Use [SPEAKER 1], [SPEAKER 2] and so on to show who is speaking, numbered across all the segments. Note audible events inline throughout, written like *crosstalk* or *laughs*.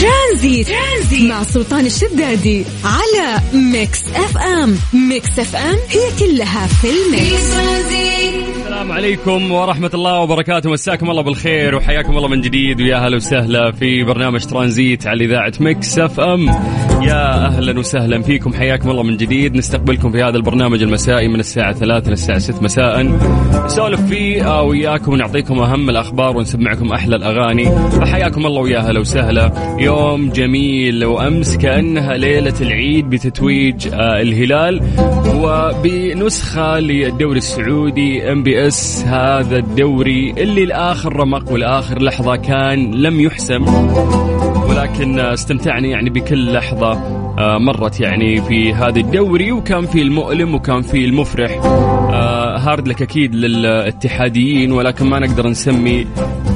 [SPEAKER 1] ترانزيت, ترانزيت مع سلطان الشدادي على Mix FM. Mix FM هي كلها في ال mix.
[SPEAKER 2] السلام عليكم ورحمة الله وبركاته. مساكم الله بالخير وحياكم الله من جديد. ويا هلا وسهلا في برنامج ترانزيت على إذاعة Mix FM. يا أهلا وسهلا فيكم. حياكم الله من جديد. نستقبلكم في هذا البرنامج المسائي من الساعة 3 للساعة 6 مساء. نسولف فيه وياكم ونعطيكم أهم الأخبار ونسمعكم أحلى الأغاني. فحياكم الله ويا هلا وسهلا. يوم جميل وأمس كأنها ليلة العيد بتتويج آه، الهلال. وبنسخة للدوري السعودي MBS هذا الدوري اللي لآخر رمق والآخر لحظة كان لم يحسم. ولكن استمتعنا يعني بكل لحظة آه، مرت يعني في هذا الدوري وكان في المؤلم وكان في المفرح. آه، hard luck أكيد للاتحاديين ولكن ما نقدر نسمي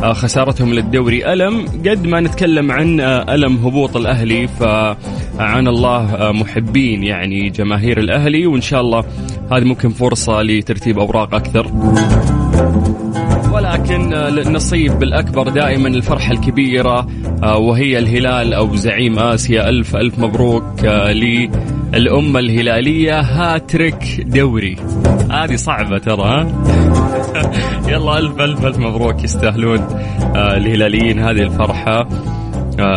[SPEAKER 2] آه، خسارتهم للدوري ألم. قد ما نتكلم عن ألم هبوط الأهلي فعن الله محبين يعني جماهير الأهلي وإن شاء الله هذه ممكن فرصة لترتيب أوراق أكثر. ولكن النصيب الأكبر دائما الفرحة الكبيرة آه، وهي الهلال أو زعيم آسيا. ألف ألف مبروك آه، للأمة الهلالية. هاتريك دوري. هذه صعبة ترى *laughs* يلا ألف ألف ألف مبروك يستاهلون آه، الهلاليين هذه الفرحة. آه،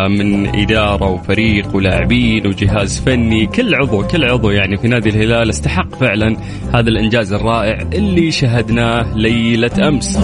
[SPEAKER 2] من إدارة وفريق ولاعبين وجهاز فني. كل عضو كل عضو يعني في نادي الهلال استحق فعلا هذا الإنجاز الرائع اللي شهدناه ليلة أمس.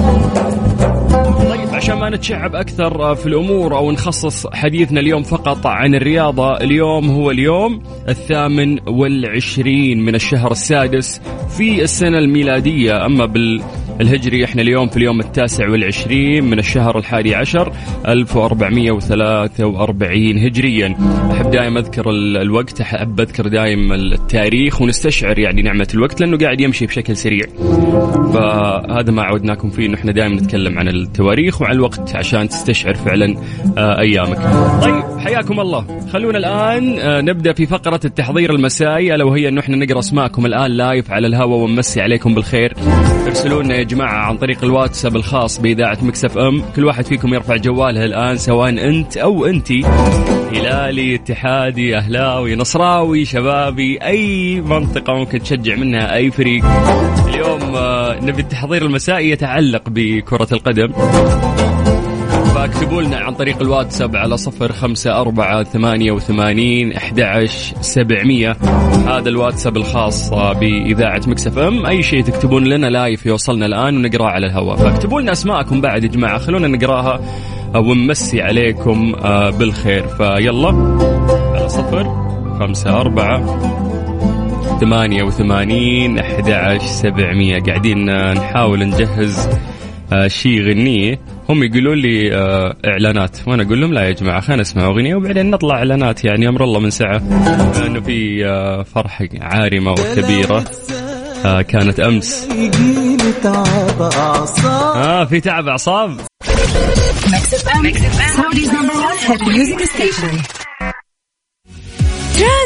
[SPEAKER 2] طيب عشان ما نتشعب أكثر في الأمور أو نخصص حديثنا اليوم فقط عن الرياضة اليوم هو اليوم الثامن والعشرين من الشهر السادس في السنة الميلادية. أما بال الهجري إحنا اليوم في اليوم التاسع والعشرين من الشهر الحادي عشر 1443 هجريا أحب دائما أذكر الوقت أحب أذكر دائما التاريخ ونستشعر يعني نعمة الوقت لأنه قاعد يمشي بشكل سريع فهذا ما عودناكم فيه إنه إحنا دائما نتكلم عن التواريخ وعن الوقت عشان تستشعر فعلا آه، أيامك. طيب حياكم الله، خلونا الآن آه، نبدأ في فقرة التحضير المسائي ألا وهي إنه إحنا نقرأ أسماءكم الآن live على الهواء ونمسي عليكم بالخير. ارسلوا لنا يا جماعة عن طريق الواتساب الخاص بإذاعة Mix FM، كل واحد فيكم يرفع جواله الآن سواء أنت أو انتي هلالي اتحادي أهلاوي نصراوي شبابي أي منطقة ممكن تشجع منها أي فريق. اليوم آه، نبي التحضير المسائي يتعلق بكرة القدم. فاكتبوا لنا عن طريق الواتساب على صفر خمسة أربعة ثمانية وثمانين أحد سبعمية. هذا الواتساب الخاص بإذاعة Mix FM. أي شيء تكتبون لنا live يوصلنا الآن ونقرأه على الهواء. فاكتبوا لنا أسماءكم بعد يا جماعة. خلونا نقراها. ونمسي عليكم آه، بالخير. فيلا. على صفر خمسة أربعة ثمانية وثمانين أحد سبعمية. قاعدين نحاول نجهز شيء غنية هم يقولون لي آه، إعلانات. وأنا أقول لهم لا يا جماعة خلينا نسمع أغنية وبعدين نطلع إعلانات. يعني أمر الله من سعة. لأنه في فرحه عارمة وكبيرة. كانت أمس. آه في تعب أعصاب.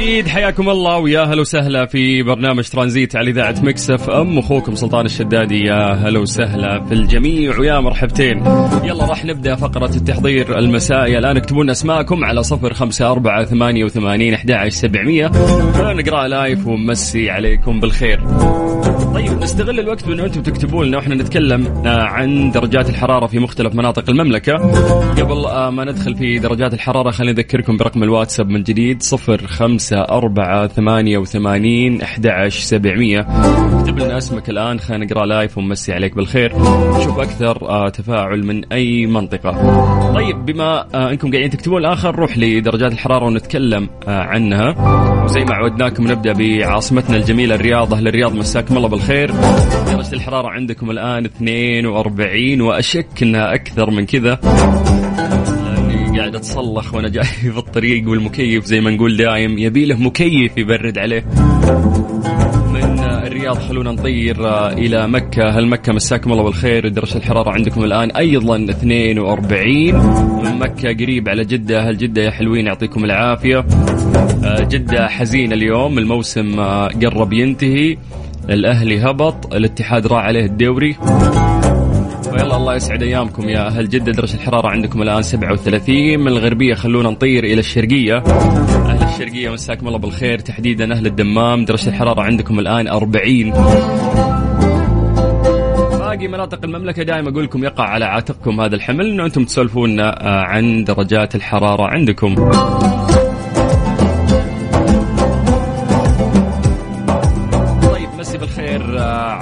[SPEAKER 2] جديد حياكم الله ويا هلا وسهلا في برنامج ترانزيت على إذاعة Mix FM. أخوكم سلطان الشدادي يا هلا وسهلا في الجميع ويا مرحبتين. يلا راح نبدأ فقرة التحضير المسائي. الآن اكتبوا أسماءكم على صفر خمسة أربعة ثمانية وثمانين أحد سبعمية. نقرأ live ونمسي عليكم بالخير. طيب نستغل الوقت بأنه أنتم تكتبوا لنا وإحنا نتكلم آه، عن درجات الحرارة في مختلف مناطق المملكة. قبل آه، ما ندخل في درجات الحرارة خليني اذكركم برقم الواتساب من جديد صفر خمسة أربعة ثمانية وثمانين أحد سبعمية. اكتب لنا اسمك الآن خلينا نقرأ لايف ونمسي عليك بالخير. نشوف أكثر آه، تفاعل من أي منطقة. طيب بما أنكم قاعدين تكتبون الآخر نروح لدرجات الحرارة ونتكلم عنها. وزي ما عودناكم نبدأ بعاصمتنا الجميلة الرياض أهل الرياض مساكم الله بالخير. درجة الحرارة عندكم الآن 42 وأشك أنها أكثر من كذا. قاعد أتصلخ وأنا جاي في الطريق والمكيف زي ما نقول دايم. يبي له مكيف يبرد عليه. الرياض خلونا نطير إلى مكة. هل مكة مساكم الله بالخير؟ درجة الحرارة عندكم الآن أيضا 42 من مكة قريب على جدة. هل جدة يا حلوين؟ يعطيكم العافية. آه، جدة حزين اليوم. الموسم آه، قرب ينتهي. الأهلي هبط. الاتحاد راح عليه الدوري. ويلا الله يسعد أيامكم يا أهل جدة. درجة الحرارة عندكم الآن 37 من الغربية خلونا نطير إلى الشرقية. أهل الشرقية مساكم الله بالخير. تحديدا أهل الدمام. درجة الحرارة عندكم الآن 40 باقي مناطق المملكة دائما أقول لكم يقع على عاتقكم هذا الحمل. أنه أنتم تسولفون آه، عن درجات الحرارة عندكم.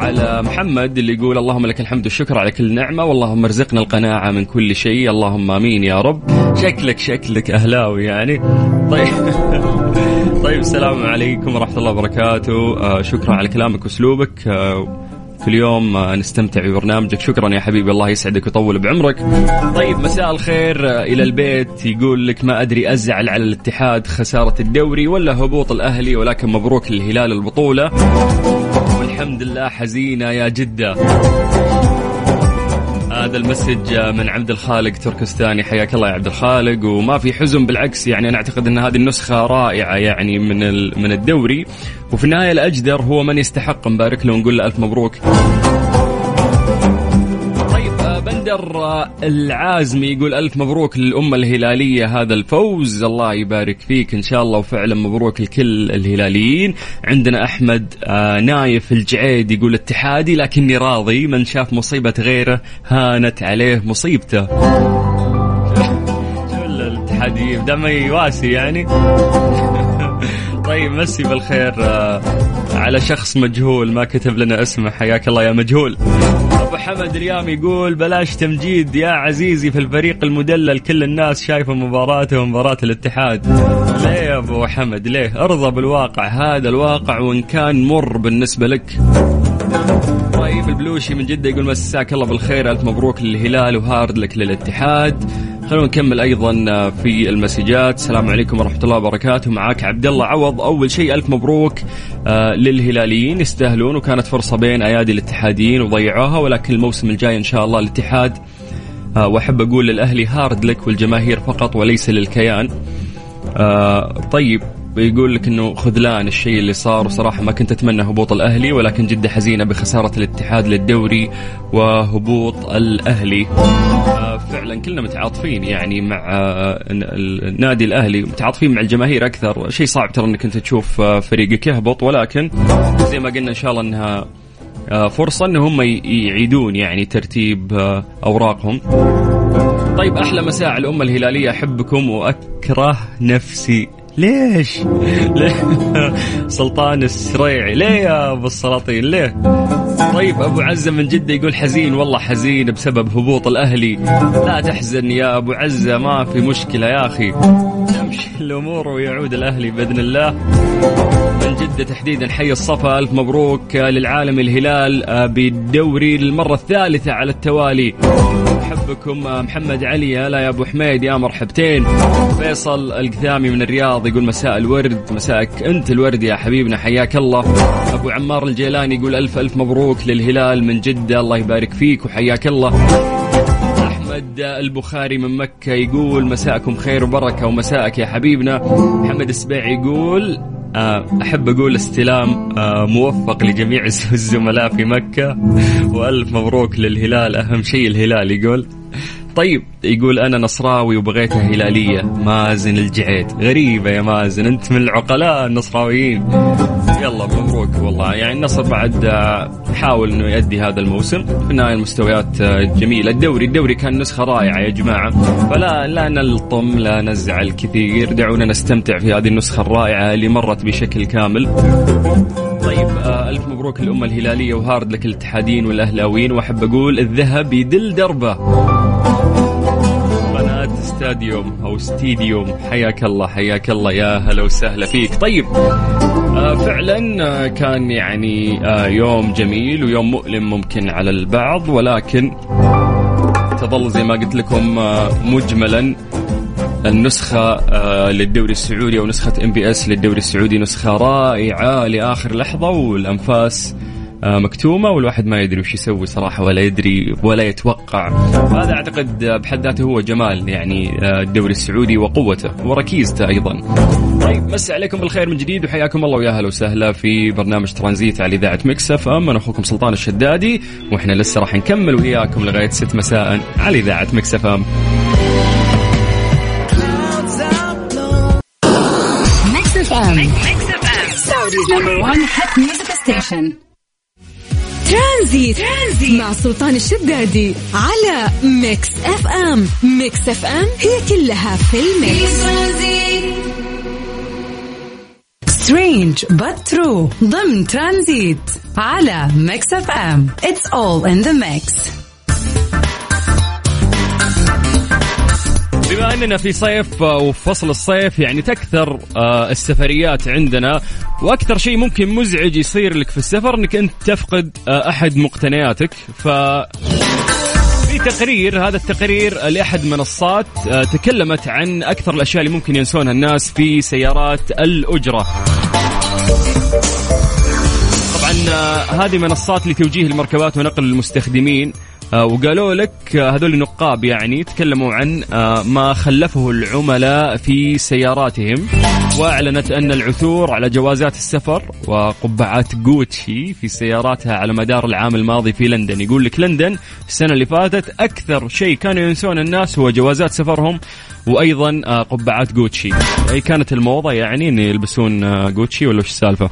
[SPEAKER 2] على محمد اللي يقول اللهم لك الحمد والشكر على كل نعمة واللهم ارزقنا القناعة من كل شيء. اللهم آمين يا رب. شكلك شكلك أهلاوي يعني. طيب. *laughs* طيب السلام عليكم ورحمة الله وبركاته. آه، شكرا على كلامك وأسلوبك. آه، كل يوم آه، نستمتع ببرنامجك. شكرا يا حبيبي. الله يسعدك ويطول بعمرك. طيب مساء الخير. آه، إلى البيت يقول لك ما أدري أزعل على الاتحاد خسارة الدوري ولا هبوط الأهلي ولكن مبروك للهلال البطولة. والحمد لله حزينة يا جدة. هذا المسج من عبد الخالق تركستاني. حياك الله يا عبد الخالق. وما في حزن بالعكس يعني أنا أعتقد إن هذه النسخة رائعة يعني من من الدوري. وفي النهاية الأجدر هو من يستحق. نبارك له ونقول له ألف مبروك. آه، العازمي يقول ألف مبروك للأمة الهلالية هذا الفوز. الله يبارك فيك. إن شاء الله وفعلا مبروك لكل الهلاليين. عندنا أحمد آه، نايف الجعيد يقول اتحادي لكني راضي. من شاف مصيبة غيره هانت عليه مصيبته. شو الاتحاديين دمي واسي يعني. *laughs* طيب مسي بالخير آه، على شخص مجهول ما كتب لنا اسمه. حياك الله يا مجهول. ابو حمد اليوم يقول بلاش تمجيد يا عزيزي في الفريق المدلل كل الناس شايفة مباراته ومباراه الاتحاد. ليه يا أبو حمد ليه؟ ارضى بالواقع هذا الواقع وإن كان مر بالنسبة لك. طيب البلوشي من جدة يقول مساك الله بالخير ألف مبروك للهلال وهارد لك للاتحاد. خلونا نكمل أيضا في المسجات. السلام عليكم ورحمة الله وبركاته. معاك عبد الله عوض. أول شيء ألف مبروك آه، للهلاليين. يستاهلون وكانت فرصة بين أيادي الاتحاديين وضيعوها ولكن الموسم الجاي إن شاء الله الاتحاد آه، وأحب أقول للأهلي هارد لك والجماهير فقط وليس للكيان. آه طيب يقول لك إنه خذلان الشيء اللي صار وصراحة ما كنت أتمنى هبوط الأهلي ولكن جدة حزينة بخسارة الاتحاد للدوري وهبوط الأهلي. آه فعلا كلنا متعاطفين يعني مع آه النادي الأهلي متعاطفين مع الجماهير أكثر شيء صعب ترى إنك أنت تشوف آه فريقك يهبط ولكن زي ما قلنا إن شاء الله إنها آه فرصة إن هم يعيدون يعني ترتيب أوراقهم طيب أحلى مساء على الأمة الهلالية أحبكم وأكره نفسي ليش؟ ليه؟ *laughs* سلطان السريعي ليه يا أبو السلاطين ليه؟ طيب أبو عزة من جدة يقول حزين والله حزين بسبب هبوط الأهلي. لا تحزن يا أبو عزة ما في مشكلة يا أخي. تمشي *laughs* الأمور ويعود الأهلي بإذن الله. من جدة تحديدا حي الصفا ألف مبروك للعالم الهلال آه، بالدوري للمرة الثالثة على التوالي. أحبكم آه، محمد علي هلا يا أبو حميد يا مرحبتين. فيصل القثامي من الرياض يقول مساء الورد مساءك أنت الورد يا حبيبنا حياك الله. أبو عمار الجيلاني يقول ألف ألف مبروك للهلال من جدة الله يبارك فيك وحياك الله. أحمد البخاري من مكة يقول مساءكم خير وبركة ومساءك يا حبيبنا. محمد السبيعي يقول آه، أحب أقول استلام آه، موفق لجميع *laughs* الزملاء في مكة. وألف مبروك للهلال أهم شيء الهلال يقول. طيب يقول أنا نصراوي وبغيتها هلالية. مازن الجعيد. غريبة يا مازن أنت من العقلاء النصراويين. يلا مبروك والله. يعني النصر بعد آه، حاول إنه يؤدي هذا الموسم. في النهاية المستويات آه، جميلة. الدوري الدوري كان نسخة رائعة يا جماعة. فلا لا نلطم لا نزعل كثير. دعونا نستمتع في هذه النسخة الرائعة اللي مرت بشكل كامل. طيب آه، ألف مبروك للأمة الهلالية وهارد لك الاتحادين والأهلاويين. وأحب أقول الذهب يدل دربه. قناة استاديوم أو ستيديوم. حياك الله حياك الله. يا هلا وسهلا فيك. طيب فعلا آه كان يعني آه يوم جميل ويوم مؤلم ممكن على البعض ولكن تظل زي ما قلت لكم آه مجملا النسخة آه، للدوري السعودي أو نسخة MBS للدوري السعودي نسخة رائعة لآخر لحظة والأنفاس آه، مكتومة والواحد ما يدري وش يسوي صراحة ولا يدري ولا يتوقع. هذا أعتقد بحد ذاته هو جمال يعني آه، الدوري السعودي وقوته وركيزته أيضا. طيب مسي عليكم بالخير من جديد وحياكم الله ويا أهلا وسهلا في برنامج ترانزيت على إذاعة Mix FM أنا أخوكم سلطان الشدادي وإحنا لسه راح نكمل وياكم لغاية 6 مساء على
[SPEAKER 1] إذاعة Mix FM. number one hit music station. ترانزيت. ترانزيت مع سلطان الشدادي على Mix FM. Mix FM هي كلها في ال mix. Strange but true. ضمن ترانزيت على Mix FM. It's all in the mix.
[SPEAKER 2] بما أننا في صيف آه، وفصل الصيف يعني تكثر آه، السفريات عندنا وأكثر شيء ممكن مزعج يصير لك في السفر إنك أنت تفقد آه، أحد مقتنياتك. ف في تقرير هذا التقرير لأحد منصات تكلمت عن أكثر الأشياء اللي ممكن ينسونها الناس في سيارات الأجرة. طبعا هذه منصات لتوجيه المركبات ونقل المستخدمين. وقالوا لك آه، هذول النقاب يعني تكلموا عن آه، ما خلفه العملاء في سياراتهم. وأعلنت أن العثور على جوازات السفر وقبعات جوتشي في سياراتها على مدار العام الماضي في لندن. يقول لك لندن السنة اللي فاتت أكثر شيء كانوا ينسون الناس هو جوازات سفرهم وأيضا آه، قبعات جوتشي. أي كانت الموضة يعني إن يلبسون آه، جوتشي ولا وش السالفة؟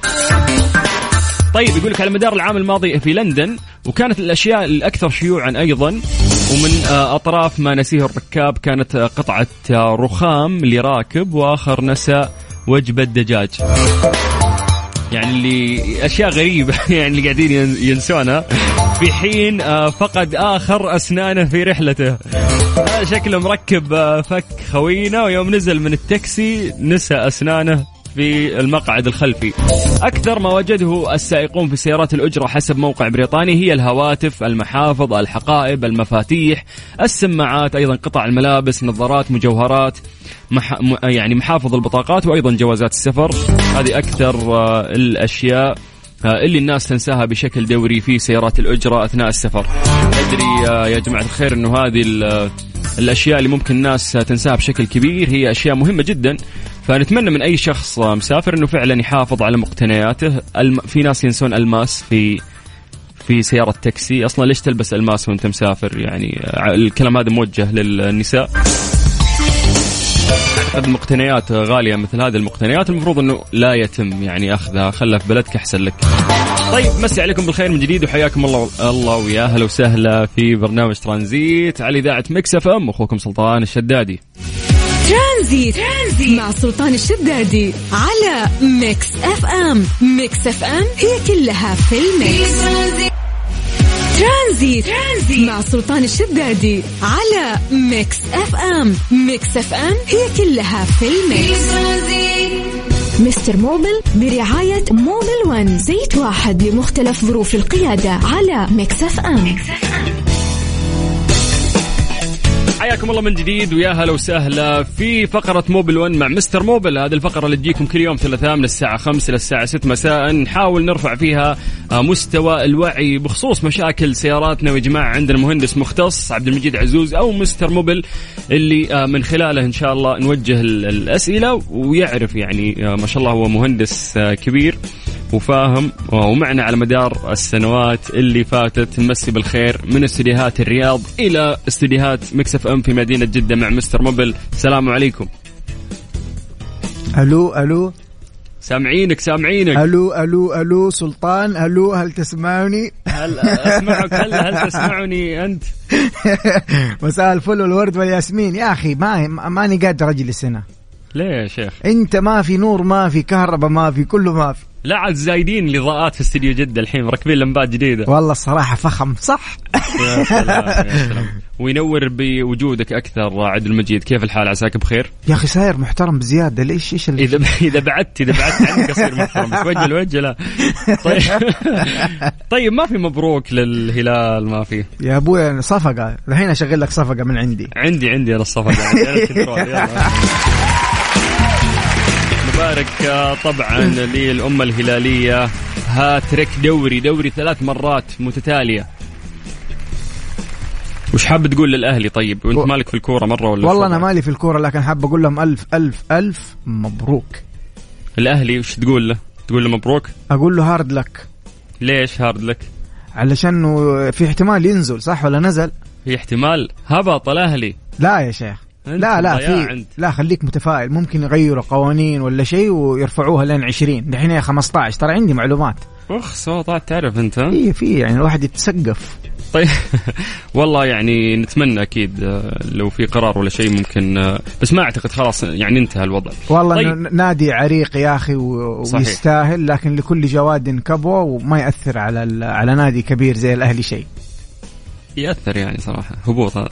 [SPEAKER 2] طيب يقول لك على مدار العام الماضي في لندن وكانت الأشياء الأكثر شيوعا أيضا ومن آه، أطراف ما نسيه الركاب كانت آه، قطعة آه، رخام لراكب وآخر نسى وجبة دجاج. يعني اللي أشياء غريبة *laughs* يعني اللي قاعدين ين- ينسونها في حين فقد آخر أسنانه في رحلته. شكله مركب فك خوينا ويوم نزل من التاكسي نسى أسنانه في المقعد الخلفي. أكثر ما وجده السائقون في سيارات الأجرة حسب موقع بريطاني هي الهواتف المحافظ الحقائب المفاتيح السماعات أيضا قطع الملابس نظارات مجوهرات مح... يعني محافظ البطاقات وأيضا جوازات السفر. هذه أكثر آه، الأشياء آه، اللي الناس تنساها بشكل دوري في سيارات الأجرة أثناء السفر. أدري آه، يا جماعة الخير أنه هذه ال- الأشياء اللي ممكن الناس تنساها بشكل كبير هي أشياء مهمة جدا. فنتمنى من أي شخص مسافر أنه فعلا يحافظ على مقتنياته. الم... في ناس ينسون ألماس في في سيارة تاكسي. أصلا ليش تلبس ألماس وأنت مسافر؟ يعني الكلام هذا موجه للنساء. اعتقد المقتنيات غالية مثل هذه المقتنيات. المفروض إنه لا يتم يعني أخذها. خلها في بلدك أحسن لك. طيب مسي عليكم بالخير من جديد وحياكم الله الله ويا أهلا وسهلا في برنامج ترانزيت على إذاعة Mix FM. أخوكم سلطان الشدادي.
[SPEAKER 1] ترانزيت. ترانزيت مع سلطان الشدادي على Mix FM. Mix FM هي كلها في ال mix. ترانزيت. ترانزيت مع سلطان الشدادي على Mix FM. Mix FM هي كلها في ال mix. Mister Mobil برعاية Mobil One زيت واحد لمختلف ظروف القيادة على Mix FM.
[SPEAKER 2] حياكم الله من جديد ويا هلا وسهلا في فقرة Mobil 1 مع Mister Mobil. هذه الفقرة اللي تجيكم كل يوم ثلاثاء من الساعة 5 للساعة 6 مساء. نحاول نرفع فيها آه، مستوى الوعي بخصوص مشاكل سياراتنا. ويا جماعة عندنا مهندس مختص عبد المجيد عزوز أو Mister Mobil اللي آه، من خلاله إن شاء الله نوجه ال- الأسئلة ويعرف يعني آه، ما شاء الله هو مهندس كبير. وفاهم ومعنا على مدار السنوات اللي فاتت نمسي بالخير من استديوهات الرياض إلى استديوهات Mix FM في مدينة جدة مع Mister Mobil السلام عليكم.
[SPEAKER 3] ألو ألو.
[SPEAKER 2] سامعينك سامعينك.
[SPEAKER 3] ألو ألو ألو سلطان ألو هل تسمعني؟
[SPEAKER 2] هل أسمعك؟ هل هل تسمعني أنت؟ *laughs*
[SPEAKER 3] مساء الفل والورد والياسمين. يا أخي ما ماني قادر أجلس هنا.
[SPEAKER 2] ليه يا شيخ؟
[SPEAKER 3] أنت ما في نور ما في كهرباء ما في كله ما في.
[SPEAKER 2] لا عاد زايدين الاضاءات في استديو جدة الحين مركبين لمبات جديدة.
[SPEAKER 3] والله الصراحة فخم. صح.
[SPEAKER 2] يا *laughs* سلام يا سلام. وينور بوجودك أكثر عبد المجيد. كيف الحال؟ عساك بخير؟
[SPEAKER 3] يا أخي ساير محترم بزيادة. ليش إيش اللي
[SPEAKER 2] إذا إذا بعدت إذا بعدت عنك أصير محترم. وجه لوجه لا. طيب. *laughs* طيب ما في مبروك للهلال ما في.
[SPEAKER 3] يا أبوي صفقة. الحين أشغل لك صفقة من عندي.
[SPEAKER 2] عندي عندي أنا الصفقة. عندي أنا *laughs* مبارك. آه، طبعا *clears throat* للأمة الهلالية. هاتريك دوري دوري ثلاث مرات متتالية. وش حاب تقول للأهلي طيب؟ وأنت
[SPEAKER 3] و-
[SPEAKER 2] مالك في الكورة مرة ولا
[SPEAKER 3] والله
[SPEAKER 2] أنا؟
[SPEAKER 3] مالي في الكورة لكن حاب أقول لهم ألف ألف ألف مبروك.
[SPEAKER 2] الأهلي وش تقول له؟ تقول له مبروك؟
[SPEAKER 3] أقول له hard luck.
[SPEAKER 2] ليش hard luck؟
[SPEAKER 3] علشان في احتمال ينزل صح ولا نزل؟
[SPEAKER 2] في احتمال. هبط الأهلي.
[SPEAKER 3] لا يا شيخ. لا لا في. لا خليك متفائل. ممكن يغيروا قوانين ولا شيء ويرفعوها لين 20 دحين هي 15 ترى عندي معلومات.
[SPEAKER 2] أخ صوت تعرف أنت ها؟
[SPEAKER 3] في يعني الواحد يتثقف.
[SPEAKER 2] طيب. *laughs* والله يعني نتمنى أكيد آه، لو في قرار ولا شيء ممكن آه، بس ما أعتقد خلاص يعني انتهى الوضع.
[SPEAKER 3] والله
[SPEAKER 2] طيب.
[SPEAKER 3] نادي عريق يا
[SPEAKER 2] أخي.
[SPEAKER 3] ويستاهل لكن لكل جواد كبوة وما يأثر على على نادي كبير زي الأهلي شيء.
[SPEAKER 2] يأثر يعني صراحة. هبوط هذا.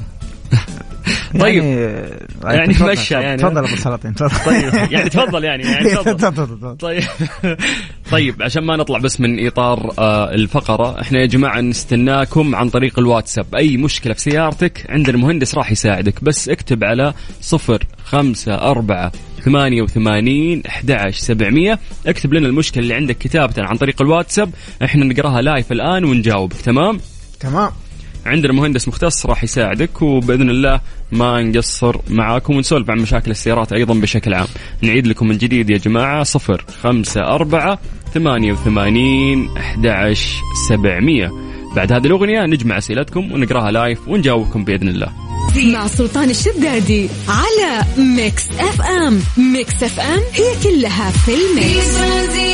[SPEAKER 2] *laughs* *laughs* طيب.
[SPEAKER 3] يعني,
[SPEAKER 2] يعني
[SPEAKER 3] تفضل-
[SPEAKER 2] مشى يعني.
[SPEAKER 3] تفضل أبو سلاطين تفضل.
[SPEAKER 2] طيب *laughs* يعني تفضل يعني يعني تفضل.
[SPEAKER 3] تفضل
[SPEAKER 2] طيب. *laughs* طيب عشان ما نطلع بس من إطار آه الفقرة إحنا يا جماعة نستناكم عن طريق الواتساب. أي مشكلة في سيارتك عندنا مهندس راح يساعدك. بس اكتب على صفر خمسة أربعة ثمانية وثمانين أحد سبعمية. اكتب لنا المشكلة اللي عندك كتابة عن طريق الواتساب. إحنا نقراها live الآن ونجاوبك. تمام؟
[SPEAKER 3] تمام.
[SPEAKER 2] عندنا مهندس مختص راح يساعدك وبإذن الله ما نقصر معاكم ونسولف عن مشاكل السيارات أيضا بشكل عام. نعيد لكم من جديد يا جماعة صفر خمسة أربعة ثمانية وثمانين أحد سبعمية. بعد هذه الأغنية نجمع أسئلتكم ونقراها live ونجاوبكم بإذن الله.
[SPEAKER 1] مع سلطان الشدادي على Mix FM Mix FM هي كلها في ال mix.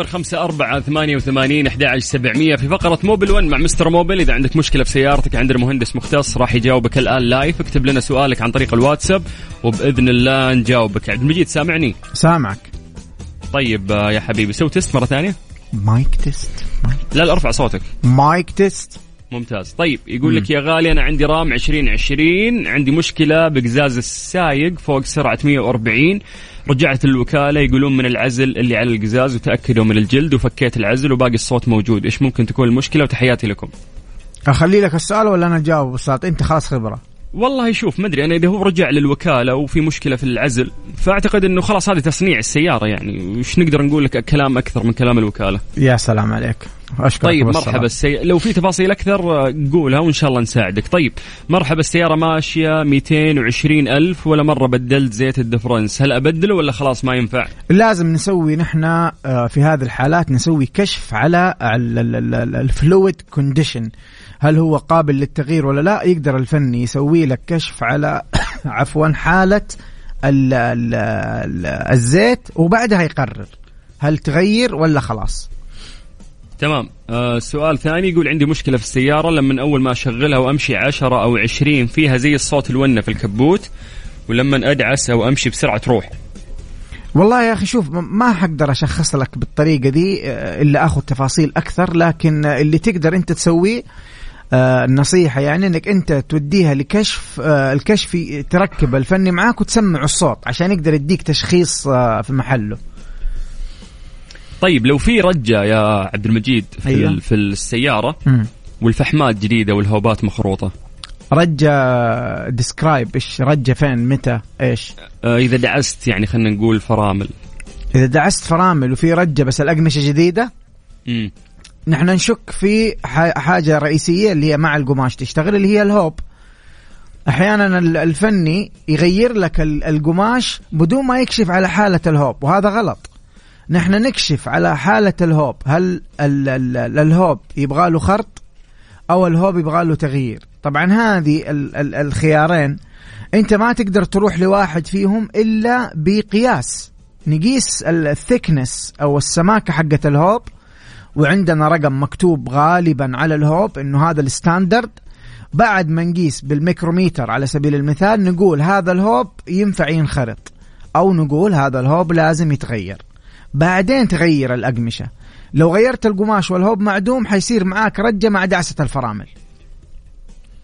[SPEAKER 2] صفر خمسة أربعة ثمانية وثمانين أحد سبعمية. في فقرة Mobil One مع Mister Mobil إذا عندك مشكلة في سيارتك عندنا مهندس مختص راح يجاوبك الآن live. اكتب لنا سؤالك عن طريق الواتساب وبإذن الله نجاوبك. عبد المجيد سامعني؟
[SPEAKER 3] سامعك.
[SPEAKER 2] طيب آه، يا حبيبي سوي test مرة ثانية.
[SPEAKER 3] mic test mic,
[SPEAKER 2] لا لا ارفع صوتك.
[SPEAKER 3] mic test
[SPEAKER 2] ممتاز. طيب يقول لك يا غالي أنا عندي RAM 2020 عندي مشكلة بقزاز السايق فوق سرعة 140 رجعت الوكالة يقولون من العزل اللي على القزاز وتأكدوا من الجلد وفكيت العزل وباقي الصوت موجود. إيش ممكن تكون المشكلة؟ وتحياتي لكم.
[SPEAKER 3] أخلي لك السؤال ولا أنا أجاوب أستاذ؟ أنت خلاص خبرة.
[SPEAKER 2] والله شوف ما أدري أنا إذا هو رجع للوكالة وفي مشكلة في العزل فأعتقد إنه خلاص هذه تصنيع السيارة يعني. وش نقدر نقول لك كلام أكثر من كلام الوكالة؟
[SPEAKER 3] يا سلام عليك. أشكرك
[SPEAKER 2] طيب. مرحبا السي... لو في تفاصيل أكثر آه، قولها وإن شاء الله نساعدك. طيب مرحبا السيارة ماشية 220 ألف ولا مرة بدلت زيت الدفرنس. هل ابدله ولا خلاص ما ينفع؟
[SPEAKER 3] لازم نسوي نحن آه، في هذه الحالات نسوي كشف على ال fluid condition. هل هو قابل للتغيير ولا لا؟ يقدر الفني يسوي لك كشف على *coughs* عفوا حالة ال ال ال الزيت وبعدها يقرر هل تغير ولا خلاص.
[SPEAKER 2] تمام. آه سؤال ثاني يقول عندي مشكلة في السيارة لما أول ما أشغلها وأمشي 10 أو 20 فيها زي الصوت الونة في الكبوت ولما أدعس أو أمشي بسرعة تروح.
[SPEAKER 3] والله يا أخي شوف ما حقدر أشخص لك بالطريقة دي آه، إلا أخذ تفاصيل أكثر لكن اللي تقدر أنت تسويه آه، النصيحة يعني إنك أنت توديها لكشف آه، الكشف تركب الفني معاك وتسمع الصوت عشان يقدر يديك تشخيص آه، في محله.
[SPEAKER 2] طيب لو في رجة يا عبد المجيد في,
[SPEAKER 3] أيوة.
[SPEAKER 2] في السيارة
[SPEAKER 3] مم.
[SPEAKER 2] والفحمات جديدة والهوبات مخروطة؟
[SPEAKER 3] رجة describe إيش رجة فين متى إيش؟
[SPEAKER 2] آه إذا دعست يعني خلينا نقول فرامل.
[SPEAKER 3] إذا دعست فرامل وفي رجة بس الأقمشة جديدة؟
[SPEAKER 2] امم
[SPEAKER 3] نحن نشك في ح- حاجة رئيسية اللي هي مع القماش تشتغل اللي هي الهوب. أحيانا ال- الفني يغير لك ال- القماش بدون ما يكشف على حالة الهوب وهذا غلط. نحن نكشف على حالة الهوب هل ال ال ال الهوب يبغى له خرط أو الهوب يبغى له تغيير؟ طبعا هذه ال ال الخيارين. أنت ما تقدر تروح لواحد فيهم إلا بقياس نقيس ال thickness أو السماكه حقة الهوب وعندنا رقم مكتوب غالبا على الهوب إنه هذا ال standard. بعد ما نقيس بالميكروميتر على سبيل المثال نقول هذا الهوب ينفع ينخرط أو نقول هذا الهوب لازم يتغير. بعدين تغير الأقمشة. لو غيرت القماش والهوب معدوم حيصير معاك رجة مع دعسة الفرامل.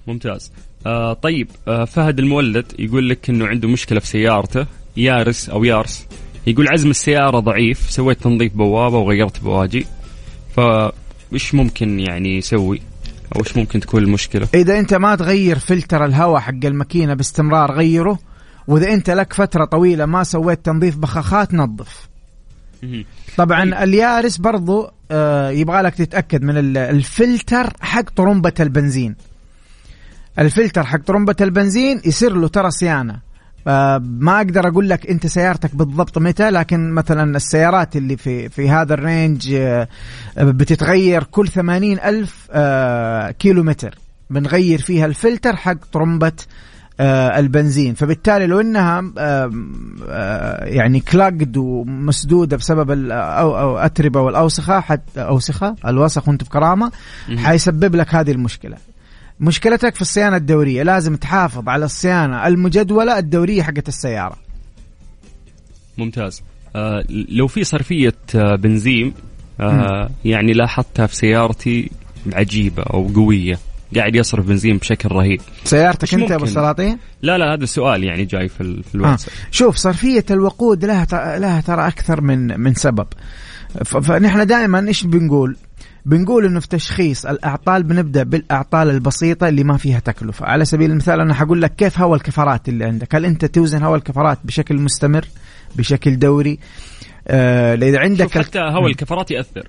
[SPEAKER 2] ممتاز. آه طيب آه فهد المولد يقول لك إنه عنده مشكلة في سيارته. Yaris أو Yaris. يقول عزم السيارة ضعيف سويت تنظيف بوابة وغيرت بواجي. فايش ممكن يعني يسوي؟ أو إيش ممكن تكون المشكلة؟
[SPEAKER 3] إذا أنت ما تغير فلتر الهواء حق الماكينة باستمرار غيره وإذا أنت لك فترة طويلة ما سويت تنظيف بخاخات نظف. طبعا طيب. ال Yaris برضو آه يبغى لك تتأكد من الفلتر حق طرمبة البنزين. الفلتر حق طرمبة البنزين يصير له ترى صيانة. ما أقدر أقول لك أنت سيارتك بالضبط متى لكن مثلا السيارات اللي في في هذا ال range آه، بتتغير كل ثمانين ألف آه، كيلو متر بنغير فيها الفلتر حق طرمبة البنزين. فبالتالي لو إنها يعني كلاقد ومسدودة بسبب الاتربه والأوسخة حتى أوسخة الوسخ وأنت بكرامة حيسبب لك هذه المشكلة. مشكلتك في الصيانة الدورية لازم تحافظ على الصيانة المجدولة الدورية حقت السيارة.
[SPEAKER 2] ممتاز. آه لو في صرفية آه بنزين آه يعني لاحظتها في سيارتي عجيبة أو قوية قاعد يصرف بنزين بشكل رهيب.
[SPEAKER 3] سيارتك أنت أبو السلاطين؟
[SPEAKER 2] لا لا هذا السؤال يعني جاي في, في الواتساب
[SPEAKER 3] آه. شوف صرفية الوقود لها لها ترى أكثر من من سبب. فنحن دائما إيش بنقول؟ بنقول إنه في تشخيص الأعطال بنبدأ بالأعطال البسيطة اللي ما فيها تكلفة. على سبيل المثال أنا حقول لك كيف هوا الكفرات اللي عندك؟ هل أنت توزن هوا الكفرات بشكل مستمر بشكل دوري؟
[SPEAKER 2] آه اذا عندك حتى هوا الكفرات يأثر.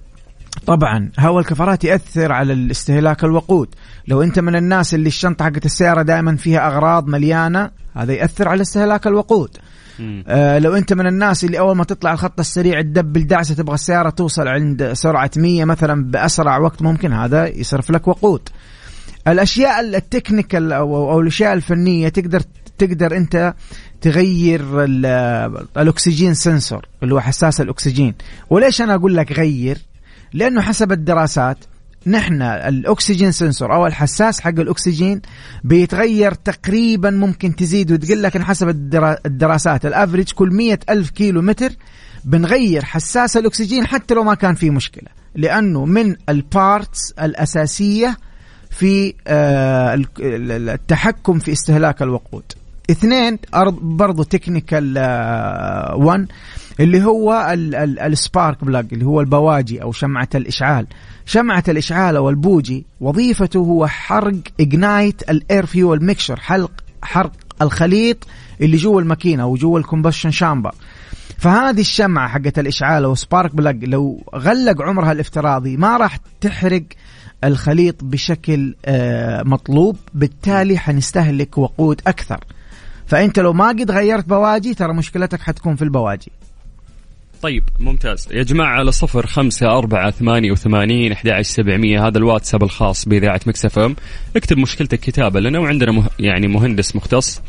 [SPEAKER 3] طبعا هوا الكفرات يأثر على الاستهلاك الوقود. لو أنت من الناس اللي الشنطة حقت السيارة دائما فيها أغراض مليانة هذا يأثر على استهلاك الوقود. آه لو انت من الناس اللي اول ما تطلع الخط السريع تدبل دعسه تبغى السيارة توصل عند سرعة 100 مثلا بأسرع وقت ممكن هذا يصرف لك وقود. الأشياء التكنيكال أو, أو الأشياء الفنية تقدر تقدر انت تغير الأكسجين سنسور اللي هو حساس الأكسجين. وليش أنا أقول لك غير؟ لأنه حسب الدراسات نحن ال oxygen sensor أو الحساس حق الأكسجين بيتغير تقريبا ممكن تزيد وتقل لكن حسب الدراسات. ال average كل مية ألف كيلو متر بنغير حساس الأكسجين حتى لو ما كان في مشكلة لأنه من ال parts الأساسية في آه، التحكم في استهلاك الوقود. اثنين برضو technical 1 اللي هو ال spark plug اللي هو البواجي أو شمعة الإشعال. شمعة الإشعال أو البوجي وظيفته هو حرق ignite ال air fuel mixture حلق حرق الخليط اللي جوا الماكينة أو جوا ال combustion chamber. فهذه الشمعة حقت الإشعال أو spark plug لو غلق عمرها الافتراضي ما راح تحرق الخليط بشكل آه، مطلوب بالتالي حنستهلك وقود أكثر. فأنت لو ما قد غيرت بواجي ترى مشكلتك حتكون في البواجي.
[SPEAKER 2] طيب ممتاز. يا جماعة على صفر خمسة أربعة ثمانية وثمانين أحد عشر سبعمية. هذا الواتساب الخاص بإذاعة Mix FM. اكتب مشكلتك كتابة لنا وعندنا مه يعني مهندس مختص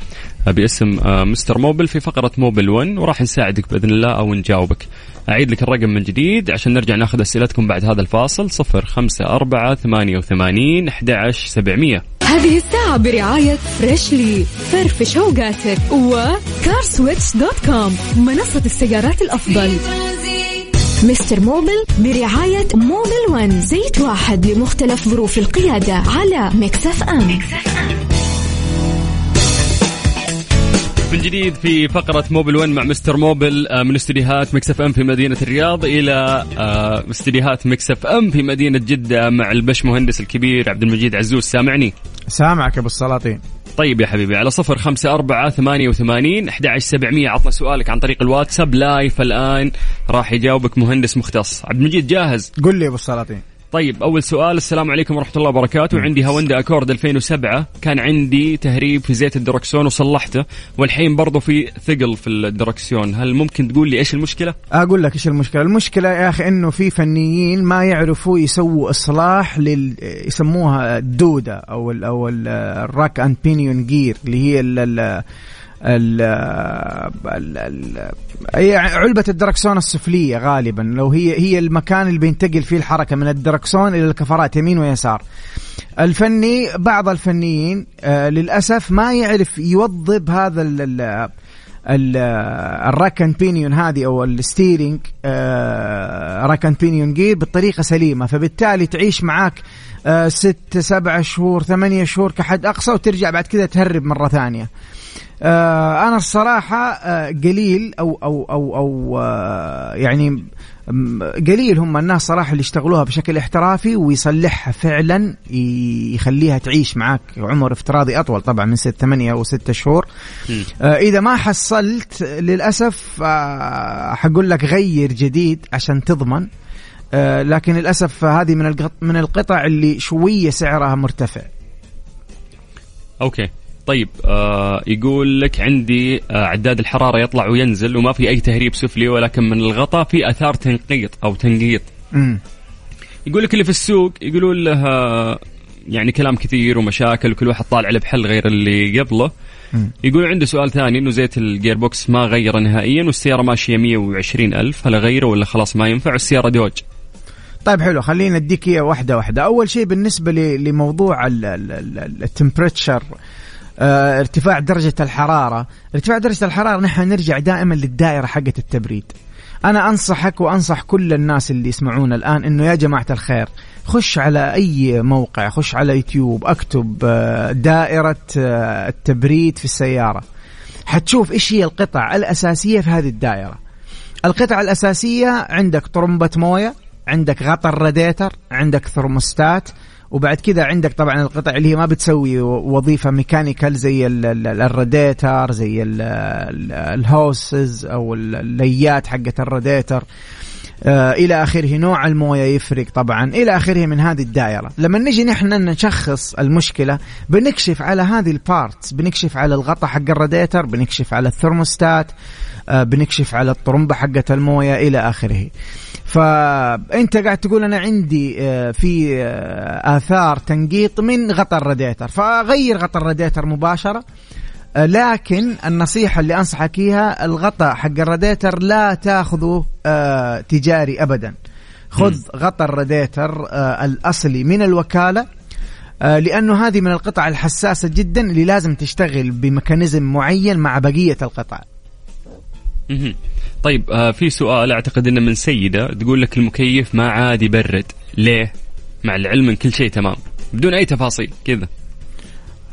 [SPEAKER 2] باسم آه، Mister Mobil في فقرة Mobil 1 وراح نساعدك بإذن الله أو نجاوبك. أعيد لك الرقم من جديد عشان نرجع ناخذ أسئلتكم بعد هذا الفاصل. صفر خمسة أربعة ثمانية وثمانين أحد عشر سبعمية.
[SPEAKER 1] هذه الساعة برعاية Freshly فرفش اوقاتك و CarSwitch dot com منصة السيارات الأفضل Mister Mobil برعاية Mobil One زيت واحد لمختلف ظروف القيادة على Mix FM, Mix FM.
[SPEAKER 2] من جديد في فقرة Mobil 1 مع Mister Mobil آه، من استديوهات Mix FM في مدينة الرياض إلى آه، استديوهات Mix FM في مدينة جدة مع البش مهندس الكبير عبد المجيد عزوز. سامعني؟
[SPEAKER 3] سامعك أبو السلاطين.
[SPEAKER 2] طيب يا حبيبي على صفر خمسة أربعة ثمانية وثمانين أحد سبعمية. عطنا سؤالك عن طريق الواتساب. لايف الآن راح يجاوبك مهندس مختص. عبد المجيد جاهز؟
[SPEAKER 3] قل لي أبو السلاطين.
[SPEAKER 2] طيب أول سؤال السلام عليكم ورحمة الله وبركاته. عندي Honda Accord 2007 كان عندي تهريب في زيت الدركسون وصلحته والحين برضو في ثقل في الدركسيون هل ممكن تقول لي إيش المشكلة؟
[SPEAKER 3] أقول لك إيش المشكلة. المشكلة يا أخي إنه في فنيين ما يعرفوا يسووا إصلاح لل يسموها الدوده أو ال أو ال rack and pinion gear اللي هي ال ال ال ال هي علبة الدركسون السفلية غالبا. لو هي هي المكان اللي بينتقل فيه الحركة من الدركسون إلى الكفرات يمين ويسار. الفني بعض الفنيين آه للأسف ما يعرف يوظب هذا ال ال rack and pinion هذه أو ال steering rack and pinion gear بالطريقة سليمة. فبالتالي تعيش معاك آه ست سبع شهور ثمانية شهور كحد أقصى وترجع بعد كذا تهرب مرة ثانية. آه أنا الصراحة آه قليل أو أو أو أو آه يعني قليل هم الناس صراحة اللي يشتغلوها بشكل احترافي ويصلحها فعلا يخليها تعيش معك عمر افتراضي أطول طبعا من ست ثمانية أو ستة شهور. آه إذا ما حصلت للأسف آه حقول لك غير جديد عشان تضمن. آه لكن للأسف هذه من من القطع اللي شوية سعرها مرتفع.
[SPEAKER 2] okay. طيب آه يقول لك عندي آه عداد الحرارة يطلع وينزل وما في أي تهريب سفلي ولكن من الغطاء في أثار تنقيط أو تنقيط.
[SPEAKER 3] مم.
[SPEAKER 2] يقول لك اللي في السوق يقولون له يعني كلام كثير ومشاكل وكل واحد طالع له بحل غير اللي قبله.
[SPEAKER 3] مم.
[SPEAKER 2] يقول عنده سؤال ثاني إنه زيت ال gear box ما غيره نهائيا والسيارة ماشية 120 ألف هل أغيره ولا خلاص ما ينفع؟ والسيارة دوج.
[SPEAKER 3] طيب حلو خلينا اديك إياه واحدة واحدة. أول شيء بالنسبة لموضوع ال temperature آه ارتفاع درجة الحرارة. ارتفاع درجة الحرارة نحن نرجع دائما للدائرة حقة التبريد. أنا أنصحك وأنصح كل الناس اللي يسمعون الآن أنه يا جماعة الخير خش على أي موقع خش على يوتيوب أكتب دائرة التبريد في السيارة. حتشوف إيش هي القطع الأساسية في هذه الدائرة. القطع الأساسية عندك طرمبة موية عندك غطا الراديتر عندك ثرموستات وبعد كذا عندك طبعا القطع اللي هي ما بتسوي وظيفة mechanical زي الراديتر زي ال hoses أو الليات حقة الراديتر. آه إلى آخره نوع الموية يفرق طبعا. إلى آخره من هذه الدائرة. لما نجي نحن نشخص المشكلة بنكشف على هذه ال parts بنكشف على الغطاء حق الراديتر بنكشف على الثرموستات آه بنكشف على الطرمبة حقه الموية إلى آخره. فأنت قاعد تقول أنا عندي في آثار تنقيط من غطاء الراديتر فغير غطاء الراديتر مباشرة لكن النصيحة اللي أنصحك إياها الغطاء حق الراديتر لا تاخذه تجاري أبدا. خذ غطاء الراديتر الأصلي من الوكالة لأنه هذه من القطع الحساسة جدا اللي لازم تشتغل بميكانيزم معين مع بقية القطع.
[SPEAKER 2] طيب آه في سؤال أعتقد إنه من سيدة تقول لك المكيف ما عاد يبرد. ليه؟ مع العلم إن كل شيء تمام. بدون أي تفاصيل كذا.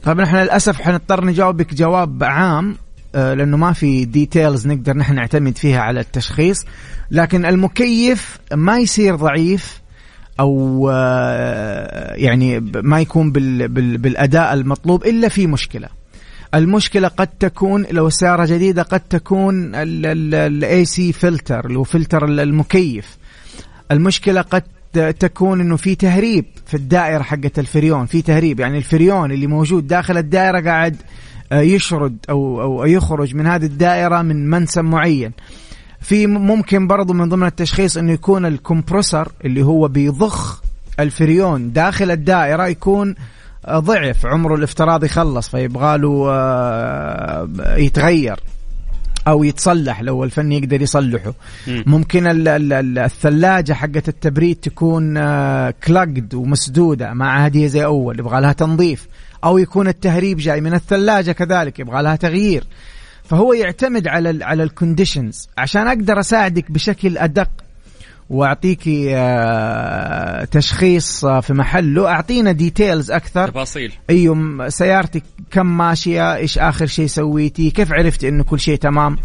[SPEAKER 3] طيب نحن للأسف حنضطر نجاوبك جواب عام آه لأنه ما في ديتيلز نقدر نحن نعتمد فيها على التشخيص. لكن المكيف ما يصير ضعيف أو آه يعني ما يكون بال بال بالأداء المطلوب إلا في مشكلة. المشكلة قد تكون لو السيارة جديدة قد تكون ال AC filter اللي هو فلتر المكيف. المشكلة قد تكون إنه في تهريب في الدائرة حقة الفريون في تهريب يعني الفريون اللي موجود داخل الدائرة قاعد يشرد أو أو يخرج من هذه الدائرة من منسم معين. في ممكن برضو من ضمن التشخيص إنه يكون ال compressor اللي هو بيضخ الفريون داخل الدائرة يكون ضعف عمره الافتراضي خلص فيبغى له يتغير أو يتصلح لو الفن يقدر يصلحه.
[SPEAKER 2] مم.
[SPEAKER 3] ممكن الثلاجة حقت التبريد تكون كلاجد ومسدودة ما عاد هي زي أول يبغى لها تنظيف. أو يكون التهريب جاي من الثلاجة كذلك يبغى لها تغيير. فهو يعتمد على ال على الكونديشنز عشان أقدر أساعدك بشكل أدق واعطيكي تشخيص في محله. أعطينا details أكثر.
[SPEAKER 2] تفاصيل.
[SPEAKER 3] أيوه سيارتك كم ماشية إيش آخر شيء سويتي كيف عرفت إنه كل شيء تمام؟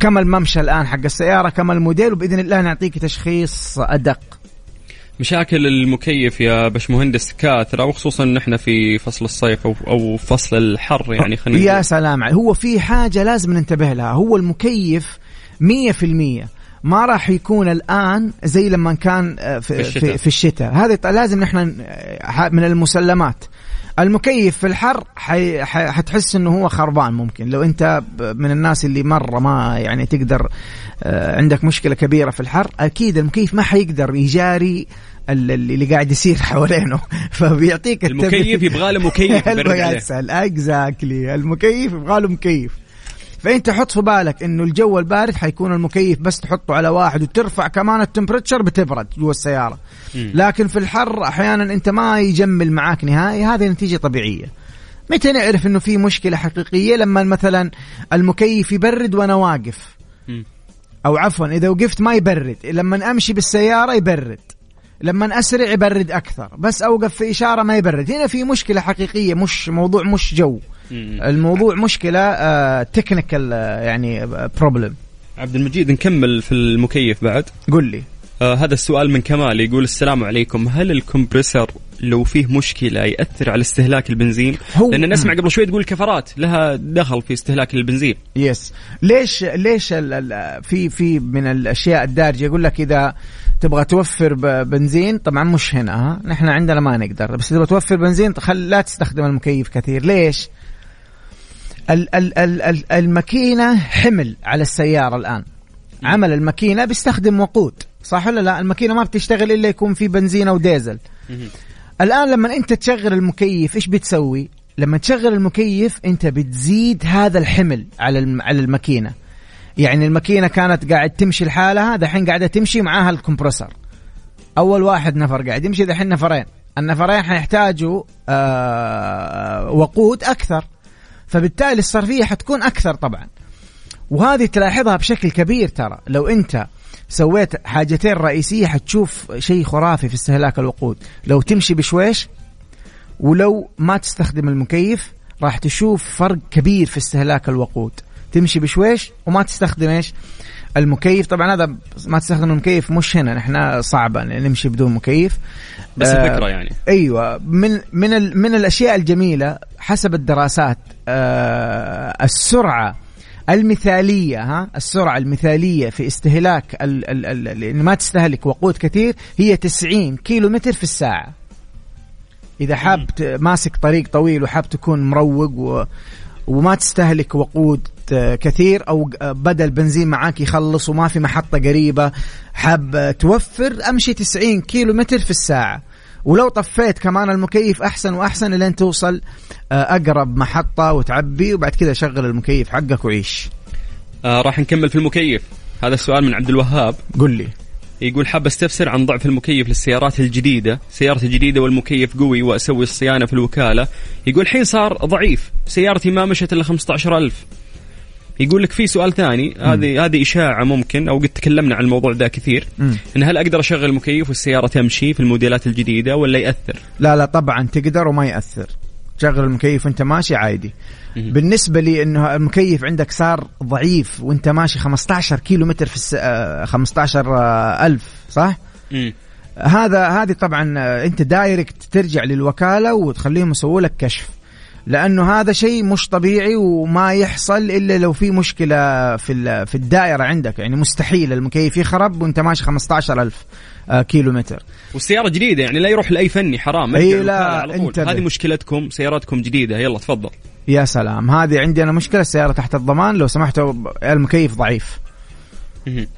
[SPEAKER 3] كم الممشى الآن حق السيارة؟ كم الموديل؟ وبإذن الله نعطيك تشخيص أدق.
[SPEAKER 2] مشاكل المكيف يا باشمهندس كثرت وخصوصا نحن في فصل الصيف أو أو فصل الحر يعني خلينا
[SPEAKER 3] يا سلام هو في حاجة لازم ننتبه لها. هو المكيف مية في المية. ما راح يكون الآن زي لما كان آه، في, في الشتاء, في الشتاء. هذه لازم نحن من المسلمات. المكيف في الحر حي... حتحس إنه هو خربان ممكن. لو أنت من الناس اللي مرة ما يعني تقدر آه، عندك مشكلة كبيرة في الحر أكيد المكيف ما حيقدر يجاري اللي قاعد يصير *laughs* حوالينه. فبيعطيك
[SPEAKER 2] المكيف يبغى له مكيف *laughs*
[SPEAKER 3] اكزاكتلي المكيف يبغى له مكيف. فانت حط في بالك إنه الجو البارد حيكون المكيف بس تحطه على واحد وترفع كمان التمبرتشر بتبرد جوا السيارة. لكن في الحر أحيانا أنت ما يجمل معاك نهائي هذه نتيجة طبيعية. متى نعرف إنه في مشكلة حقيقية لما مثلا المكيف يبرد وأنا واقف؟ أو عفوا إذا وقفت ما يبرد لما أمشي بالسيارة يبرد. لما أسرع يبرد أكثر بس أوقف في إشارة ما يبرد. هنا في مشكلة حقيقية مش موضوع مش جو. الموضوع مشكلة technical آه، يعني problem
[SPEAKER 2] عبد المجيد نكمل في المكيف بعد.
[SPEAKER 3] قل لي.
[SPEAKER 2] آه هذا السؤال من كمال يقول السلام عليكم. هل ال compressor لو فيه مشكلة يأثر على استهلاك البنزين؟ هو لأن نسمع قبل شوي تقول كفرات لها دخل في استهلاك البنزين.
[SPEAKER 3] yes ليش ليش في في من الأشياء الدارجة يقول لك إذا تبغى توفر بنزين طبعا مش هنا ها؟ نحن عندنا ما نقدر بس تبغى توفر بنزين خل لا تستخدم المكيف كثير. ليش؟ ال ال ال الماكينة حمل على السيارة الآن. عمل الماكينة بيستخدم وقود صح ولا لا؟ الماكينة ما بتشتغل إلا يكون في بنزين أو ديزل الآن لما أنت تشغل المكيف إيش بتسوي؟ لما تشغل المكيف أنت بتزيد هذا الحمل على على الماكينة. يعني الماكينة كانت قاعد تمشي لحالها دحين قاعدة تمشي معاها الكمبرسر أول واحد نفر قاعد يمشي دحين نفرين. النفرين حيحتاجوا آه وقود أكثر. فبالتالي الصرفية حتكون أكثر طبعا. وهذه تلاحظها بشكل كبير ترى. لو أنت سويت حاجتين رئيسية حتشوف شيء خرافي في استهلاك الوقود. لو تمشي بشويش ولو ما تستخدم المكيف راح تشوف فرق كبير في استهلاك الوقود. تمشي بشويش وما تستخدم إيش؟ المكيف طبعا هذا ما تستخدم المكيف مش هنا نحن صعبة نمشي بدون مكيف.
[SPEAKER 2] بس آه الفكرة يعني.
[SPEAKER 3] أيوه. من من من الأشياء الجميلة حسب الدراسات آه السرعة المثالية ها السرعة المثالية في استهلاك ال ال ال ما تستهلك وقود كثير هي 90 كيلو متر في الساعة. إذا حاب ماسك طريق طويل وحاب تكون مروق و وما تستهلك وقود كثير أو بدا البنزين معاك يخلص وما في محطة قريبة. حاب توفر أمشي 90 كيلو متر في الساعة. ولو طفيت كمان المكيف أحسن وأحسن لين توصل آه، أقرب محطة وتعبي وبعد كذا شغل المكيف حقك وعيش.
[SPEAKER 2] آه راح نكمل في المكيف. هذا السؤال من عبد الوهاب.
[SPEAKER 3] قل لي.
[SPEAKER 2] يقول حاب أستفسر عن ضعف المكيف للسيارات الجديدة. سيارتي الجديدة والمكيف قوي وأسوي الصيانة في الوكالة. يقول الحين صار ضعيف. سيارتي ما مشت إلا 15000 يقول لك في سؤال ثاني. هذه هذه إشاعة ممكن. أو قد تكلمنا عن الموضوع ذا كثير. مم. إن هل أقدر أشغل المكيف والسيارة تمشي في الموديلات الجديدة ولا يأثر؟
[SPEAKER 3] لا لا طبعا تقدر وما يأثر. تشغل المكيف وأنت ماشي عادي. بالنسبة لي إنه المكيف عندك صار ضعيف وأنت ماشي 15 كيلو متر في الس... 15 آه، ألف صح؟ مم. هذا هذه طبعا آه، أنت direct ترجع للوكالة وتخليهم يسووا لك كشف لأنه هذا شيء مش طبيعي وما يحصل إلا لو في مشكلة في في الدائرة عندك يعني مستحيل المكيف يخرب وأنت ماشي 15000 آه، كيلو متر
[SPEAKER 2] والسيارة جديدة يعني لا يروح لأي فني حرام.
[SPEAKER 3] إي لا انت
[SPEAKER 2] هذه مشكلتكم سياراتكم جديدة. يلا تفضل.
[SPEAKER 3] يا سلام. هذه عندي أنا مشكلة السيارة تحت الضمان لو سمحتوا المكيف ضعيف.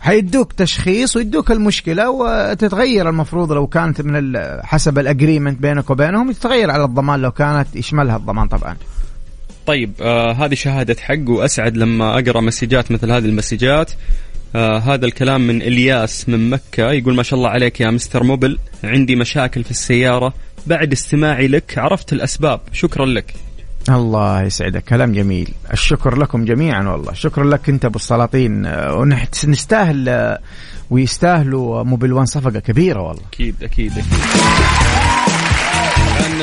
[SPEAKER 3] حيدوك تشخيص ويدوك المشكلة وتتغير المفروض لو كانت من حسب ال agreement بينك وبينهم تتغير على الضمان لو كانت يشملها الضمان طبعا.
[SPEAKER 2] طيب آه هذه شهادة حق وأسعد لما أقرأ مسجات مثل هذه المسجات. آه هذا الكلام من إلياس من مكة. يقول ما شاء الله عليك يا مستر موبل عندي مشاكل في السيارة. بعد استماعي لك عرفت الأسباب. شكرا لك.
[SPEAKER 3] الله يسعدك. كلام جميل. الشكر لكم جميعا والله. شكرا لك أنت أبو السلاطين. ونستاهل ويستاهلوا موبيل وان صفقة كبيرة والله.
[SPEAKER 2] أكيد أكيد طبعا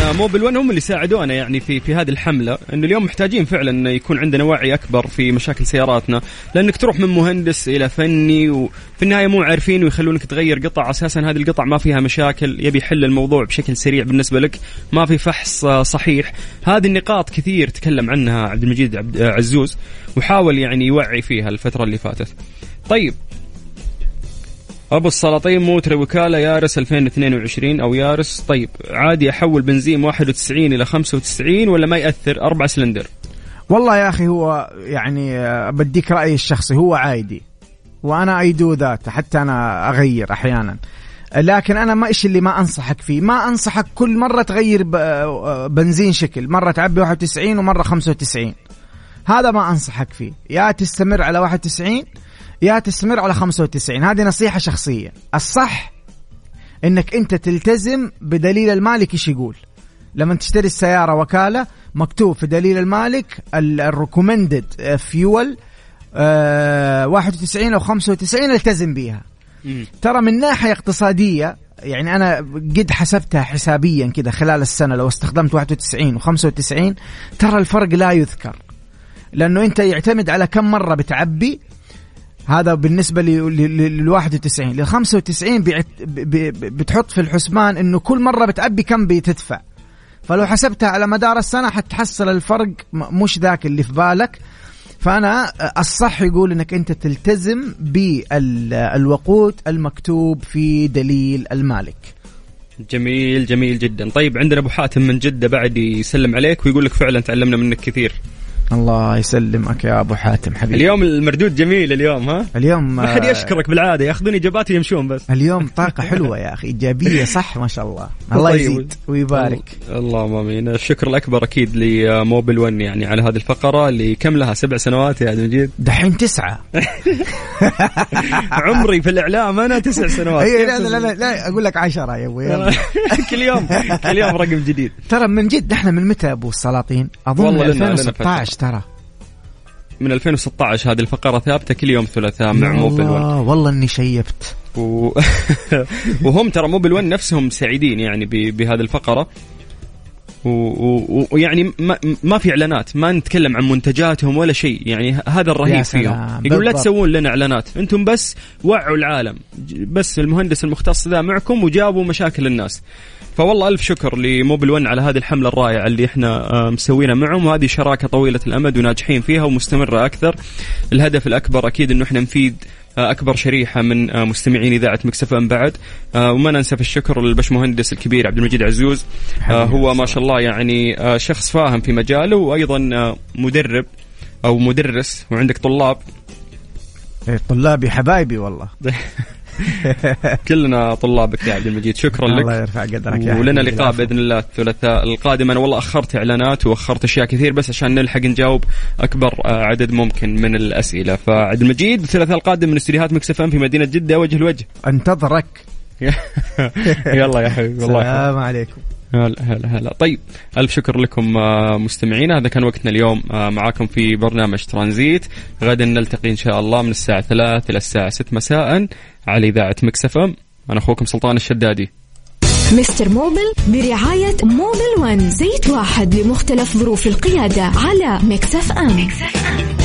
[SPEAKER 2] موبل 1 هم اللي ساعدونا يعني في في هذه الحملة إنه اليوم محتاجين فعلا إنه يكون عندنا وعي أكبر في مشاكل سياراتنا. لأنك تروح من مهندس إلى فني وفي النهاية مو عارفين ويخلونك تغير قطع. أساسا هذه القطع ما فيها مشاكل يبي يحل الموضوع بشكل سريع بالنسبة لك ما في فحص صحيح. هذه النقاط كثير تكلم عنها عبد المجيد عبد عزوز وحاول يعني يوعي فيها الفترة اللي فاتت. طيب ابو السلاطين موتر وكاله يارس 2022 أو يارس. طيب عادي أحول بنزين 91 إلى 95 ولا ما يأثر؟ أربع سلندر.
[SPEAKER 3] والله يا أخي هو يعني آه، بديك رأيي الشخصي هو عادي. وأنا أي دو ذات حتى أنا أغير أحيانا. لكن أنا ما إيش اللي ما أنصحك فيه؟ ما أنصحك كل مرة تغير آه، بنزين شكل. مرة تعبي 91 ومرة 95 هذا ما أنصحك فيه. يا تستمر على 91 يا تستمر على 95 هذه نصيحة شخصية. الصح إنك أنت تلتزم بدليل المالك إيش يقول. لما تشتري السيارة وكالة مكتوب في دليل المالك ال recommended fuel 91 أو 95 التزم بيها. ترى من ناحية اقتصادية يعني أنا قد حسبتها حسابيا كذا خلال السنة لو استخدمت 91 و95 ترى الفرق لا يذكر. لأنه أنت يعتمد على كم مرة بتعبي هذا بالنسبة لل 91 لل 95 بتحط في الحسبان إنه كل مرة بتعبي كم بتدفع. فلو حسبتها على مدار السنة حتحصل الفرق مش ذاك اللي في بالك. فأنا الصح يقول إنك أنت تلتزم بالوقود المكتوب في دليل المالك.
[SPEAKER 2] جميل جميل جدا. طيب عندنا أبو حاتم من جدة بعد يسلم عليك ويقول لك فعلا تعلمنا منك كثير.
[SPEAKER 3] الله يسلمك يا أبو حاتم حبيبي.
[SPEAKER 2] اليوم المردود جميل اليوم ها؟
[SPEAKER 3] اليوم
[SPEAKER 2] ما حد يشكرك بالعادة ياخذون اجابات ويمشون بس.
[SPEAKER 3] اليوم طاقة حلوة يا أخي إيجابية صح ما شاء الله. الله طيب. يزيد ويبارك.
[SPEAKER 2] اللهم آمين. الشكر الأكبر أكيد لموبل 1 يعني على هذه الفقرة اللي كم لها؟ سبع سنوات يا عبد المجيد؟
[SPEAKER 3] دحين تسعة. *laughs*
[SPEAKER 2] عمري في الإعلام أنا تسع سنوات.
[SPEAKER 3] اي لا, لا لا لا أقول لك عشرة يا أبوي *laughs*
[SPEAKER 2] كل يوم كل يوم رقم جديد.
[SPEAKER 3] ترى من جد إحنا من متى أبو السلاطين؟ أظن 2016 ترى.
[SPEAKER 2] من 2016 هذه الفقرة ثابتة كل يوم ثلاثاء مع موبل 1
[SPEAKER 3] والله إني شيبت.
[SPEAKER 2] و... *laughs* وهم ترى موبل 1 نفسهم سعيدين يعني بهذه الفقرة. ويعني. ما... ما في إعلانات ما نتكلم عن منتجاتهم ولا شيء يعني هذا الرهيب فيهم. يقول لا تسوون لنا إعلانات أنتم بس وعوا العالم بس المهندس المختص ذا معكم وجابوا مشاكل الناس. فوالله ألف شكر لموبل 1 على هذه الحملة الرائعة اللي إحنا آه، مسوينها معهم وهذه شراكة طويلة الأمد وناجحين فيها ومستمرة أكثر. الهدف الأكبر أكيد إنه إحنا نفيد أكبر شريحة من آه، مستمعين إذاعة مكسف أم بعد. وما ننسى في الشكر للبشمهندس الكبير عبد المجيد عزوز. هو ما شاء الله يعني شخص فاهم في مجاله وأيضا مدرب أو مدرس وعندك طلاب.
[SPEAKER 3] إيه، طلابي حبايبي والله. *laughs* *laughs*
[SPEAKER 2] كلنا طلابك يا عبد المجيد شكرا لك.
[SPEAKER 3] الله يرفع قدرك يا
[SPEAKER 2] ولنا لقاء بإذن الله الثلاثاء القادم أنا والله أخرت إعلانات وأخرت أشياء كثير بس عشان نلحق نجاوب أكبر آه، عدد ممكن من الأسئلة. فعبد المجيد الثلاثاء القادم من استديوهات مكس إف إم في مدينة جدة وجه لوجه
[SPEAKER 3] أنتظرك. *laughs*
[SPEAKER 2] يلا يا حبيبي
[SPEAKER 3] والله. السلام عليكم.
[SPEAKER 2] هلا هلا هلا. طيب ألف شكر لكم آه، مستمعينا. هذا كان وقتنا اليوم آه، معاكم في برنامج ترانزيت. غدا نلتقي إن شاء الله من الساعة 3 إلى الساعة 6 مساء على إذاعة مكس إف إم. أنا أخوكم سلطان الشدادي.
[SPEAKER 1] مستر موبل برعاية موبيل ون زيت واحد لمختلف ظروف القيادة على مكس إف أم, مكس إف أم.